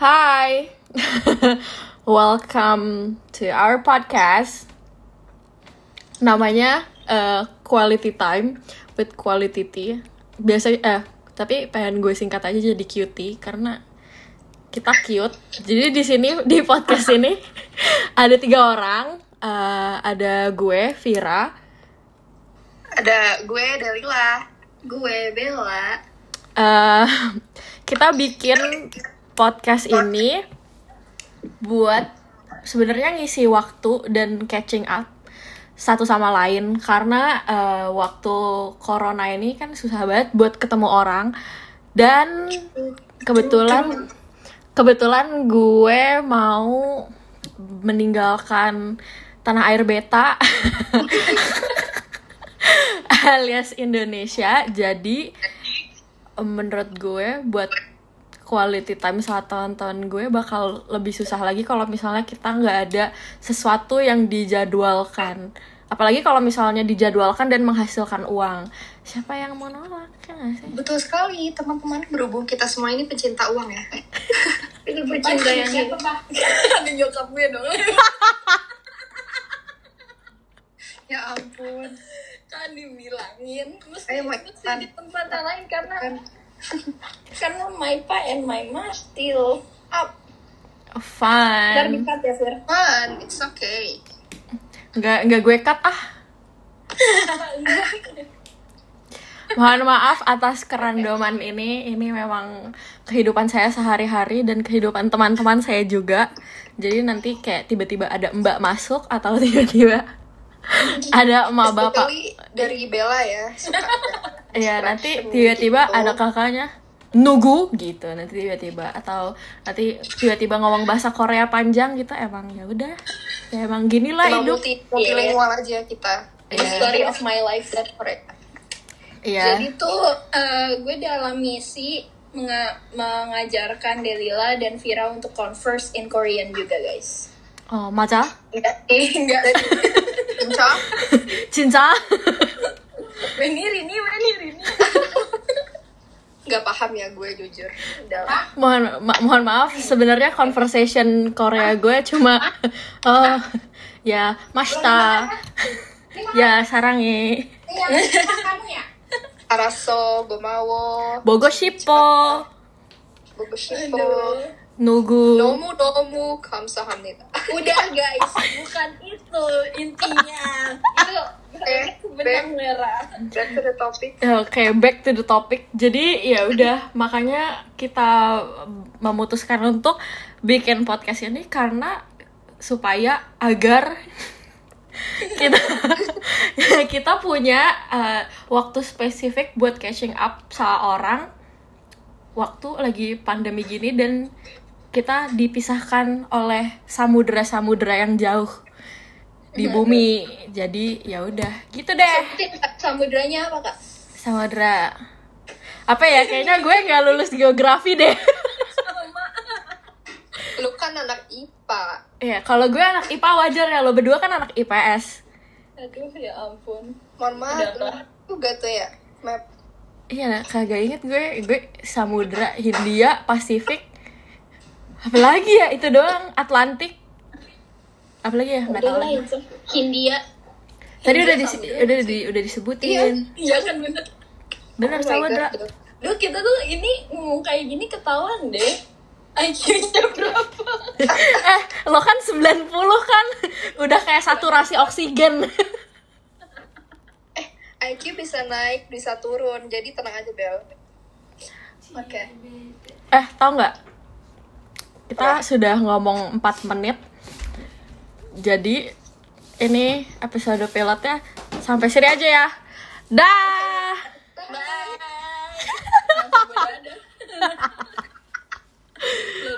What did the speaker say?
Hi, welcome to our podcast. Namanya uh, Quality Time with Quality Tea. Biasa, eh, tapi pengen gue singkat aja jadi cutie karena kita cute. Jadi di sini di podcast ini ada tiga orang. Uh, ada gue, Vira, Ada gue Dalila. Gue Bella. Eh, kita bikin podcast ini buat sebenarnya ngisi waktu dan catching up satu sama lain. Karena eh, waktu corona ini kan susah banget buat ketemu orang. Dan kebetulan kebetulan gue mau meninggalkan tanah air beta alias Indonesia. Jadi menurut gue buat quality time saat tahun-tahun gue bakal lebih susah lagi kalau misalnya kita nggak ada sesuatu yang dijadwalkan apalagi kalau misalnya dijadwalkan dan menghasilkan uang siapa yang mau nolak ya sih Betul sekali teman-teman berhubung kita semua ini pecinta uang ya. Itu bercinta yang? Ada nyokap gue dong. Ya ampun. kan dibilangin. Terus itu sih kan. di tempat lain karena Kan karena my pa and my ma still up. Ntar fun dikat ya Fir. fun, it's okay. nggak nggak gue cut ah Mohon maaf atas kerandoman ini. Ini memang kehidupan saya sehari-hari dan kehidupan teman-teman saya juga. Jadi nanti kayak tiba-tiba ada mbak masuk atau tiba-tiba ada emak bapak. Dari Bella ya. Suka Ya nanti tiba-tiba gitu. ada kakaknya nugu gitu nanti tiba-tiba atau nanti tiba-tiba ngomong bahasa Korea panjang gitu emang ya udah ya emang gini lah hidup multi multilingual aja kita. The Iya. story of my life that Korek. iya Jadi tuh eh, gue dalam misi menga- mengajarkan Delila dan Vira untuk converse in Korean juga guys. oh maca Enggak, eh, enggak. Encok. cinta Ini paham ya gue jujur. Udah lah. mohon ma- mohon maaf sebenarnya conversation Korea gue cuma oh ya mashta ya sarangi Araso, Gomawo, bogo shippo Bogoshipo. nugu Nomu nomu kamsahamnida. Udah guys, bukan itu intinya. Itu Merah. Back to the topic. Oke, back to the topic. Jadi ya udah, makanya kita memutuskan untuk bikin podcast ini karena supaya agar kita kita punya uh, waktu spesifik buat catching up sama orang waktu lagi pandemi gini dan kita dipisahkan oleh samudera-samudera yang jauh di bumi. Jadi ya udah, gitu deh. Samudranya apa kak? Samudra apa ya kayaknya gue nggak lulus geografi deh Lu kan anak IPA. ya kalau gue anak IPA wajar ya lo berdua kan anak IPS Aduh ya ampun. Mohon maaf, juga tuh ya. Map. iya kagak inget gue gue Samudra Hindia Pasifik apalagi ya itu doang Atlantik apalagi ya nggak tahu Udah lah lagi itu. Hindia. tadi udah di, udah di, udah disebutin Iya kan bener. bener Oh my Samudra God. Duh kita tuh ini ngomong kayak gini ketahuan deh. IQ-nya berapa? eh lo kan 90 kan udah kayak saturasi oksigen Eh, IQ bisa naik, bisa turun. Jadi tenang aja, Bel. Oke. Eh, tau nggak? Kita sudah ngomong 4 menit. Jadi, ini episode pilotnya sampai sini aja ya. Dah. Bye. Dadah.